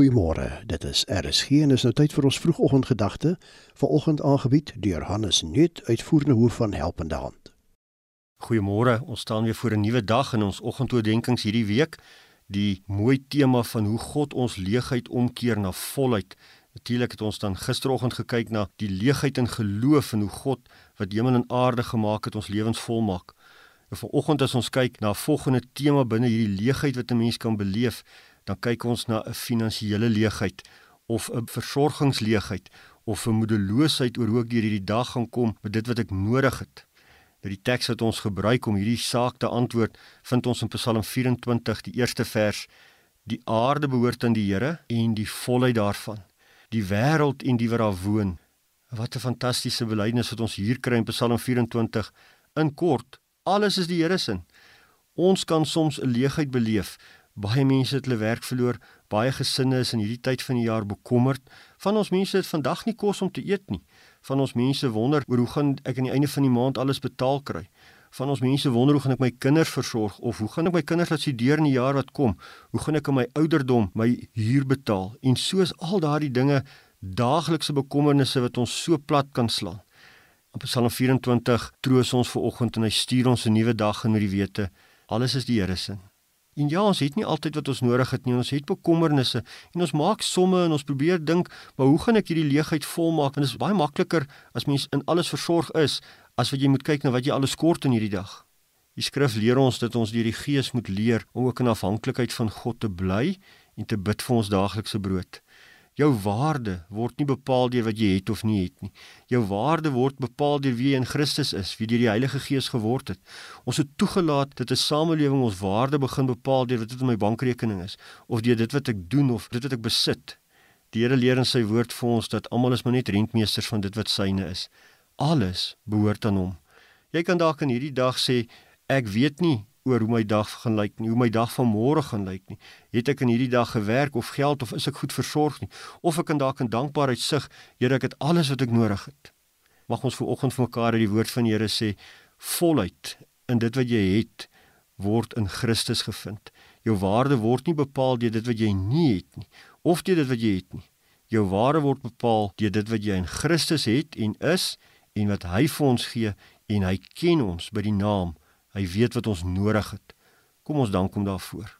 Goeiemôre. Dit is RSG en is nou tyd vir ons vroegoggendgedagte. Vanoggend aangebied deur Hannes Nuut, uitvoerende hoof van Helpende Hand. Goeiemôre. Ons staan weer voor 'n nuwe dag in ons oggendoordenkings hierdie week. Die mooi tema van hoe God ons leegheid omkeer na volheid. Natuurlik het ons dan gisteroggend gekyk na die leegheid in geloof en hoe God wat hemel en aarde gemaak het ons lewens volmaak. En vanoggend as ons kyk na 'n volgende tema binne hierdie leegheid wat 'n mens kan beleef, dan kyk ons na 'n finansiële leegheid of 'n versorgingsleegheid of 'n moedeloosheid oor hoe ek deur hierdie dag gaan kom met dit wat ek nodig het. Dat die teks wat ons gebruik om hierdie saak te antwoord, vind ons in Psalm 24, die eerste vers: Die aarde behoort aan die Here en die volheid daarvan, die wêreld en die wat daar woon. Wat 'n fantastiese belydenis wat ons hier kry in Psalm 24. In kort, alles is die Here se. Ons kan soms 'n leegheid beleef Baie mense het hulle werk verloor, baie gesinne is in hierdie tyd van die jaar bekommerd. Van ons mense het vandag nie kos om te eet nie. Van ons mense wonder oor hoe gaan ek aan die einde van die maand alles betaal kry. Van ons mense wonder hoe gaan ek my kinders versorg of hoe gaan ek my kinders laat studeer in die jaar wat kom? Hoe gaan ek aan my ouderdom my huur betaal? En soos al daardie dinge daaglikse bekommernisse wat ons so plat kan slaan. Op Psalm 24 troos ons ver oggend en hy stuur ons 'n nuwe dag in met die wete alles is die Here se. En ja, ons het nie altyd wat ons nodig het nie. Ons het bekommernisse en ons maak somme en ons probeer dink, maar hoe gaan ek hierdie leegheid volmaak? En dit is baie makliker as mens in alles versorg is as wat jy moet kyk na wat jy alles kort in hierdie dag. Die skrif leer ons dat ons deur die Gees moet leer om ook in afhanklikheid van God te bly en te bid vir ons daaglikse brood. Jou waarde word nie bepaal deur wat jy het of nie het nie. Jou waarde word bepaal deur wie jy in Christus is, wie deur die Heilige Gees geword het. Ons het toegelaat dat 'n samelewing ons waarde begin bepaal deur wat dit in my bankrekening is of deur dit wat ek doen of dit wat ek besit. Die Here leer in sy woord vir ons dat almal is maar net rentmeesters van dit wat syne is. Alles behoort aan hom. Jy kan dalk in hierdie dag sê ek weet nie oor hoe my dag gaan lyk nie, hoe my dag van môre gaan lyk nie. Het ek in hierdie dag gewerk of geld of is ek goed versorg nie? Of ek kan dalk in dankbaarheid sug, Here, ek het alles wat ek nodig het. Mag ons vooroggend vir mekaar uit die woord van die Here sê, voluit in dit wat jy het word in Christus gevind. Jou waarde word nie bepaal deur dit wat jy nie het nie of deur dit wat jy het nie. Jou waarde word bepaal deur dit wat jy in Christus het en is en wat hy vir ons gee en hy ken ons by die naam Hy weet wat ons nodig het. Kom ons dank hom daarvoor.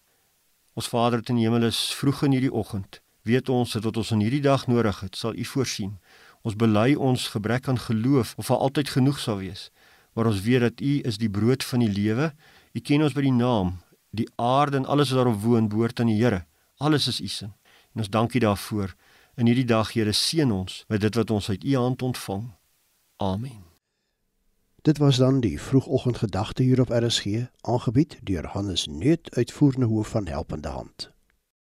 Ons Vader in die hemel is vroeg in hierdie oggend. Weet ons dat wat ons in hierdie dag nodig het, sal U voorsien. Ons bely ons gebrek aan geloof of al altyd genoeg sal wees. Maar ons weet dat U is die brood van die lewe. U ken ons by die naam. Die aarde en alles wat daarop woon, behoort aan die Here. Alles is U se. En ons dank U daarvoor. In hierdie dag, Here, seën ons met dit wat ons uit U hand ontvang. Amen. Dit was dan die vroegoggendgedagte hier op RSG, aangebied deur Hannes Nuut, uitvoerende hoof van Helpende Hand.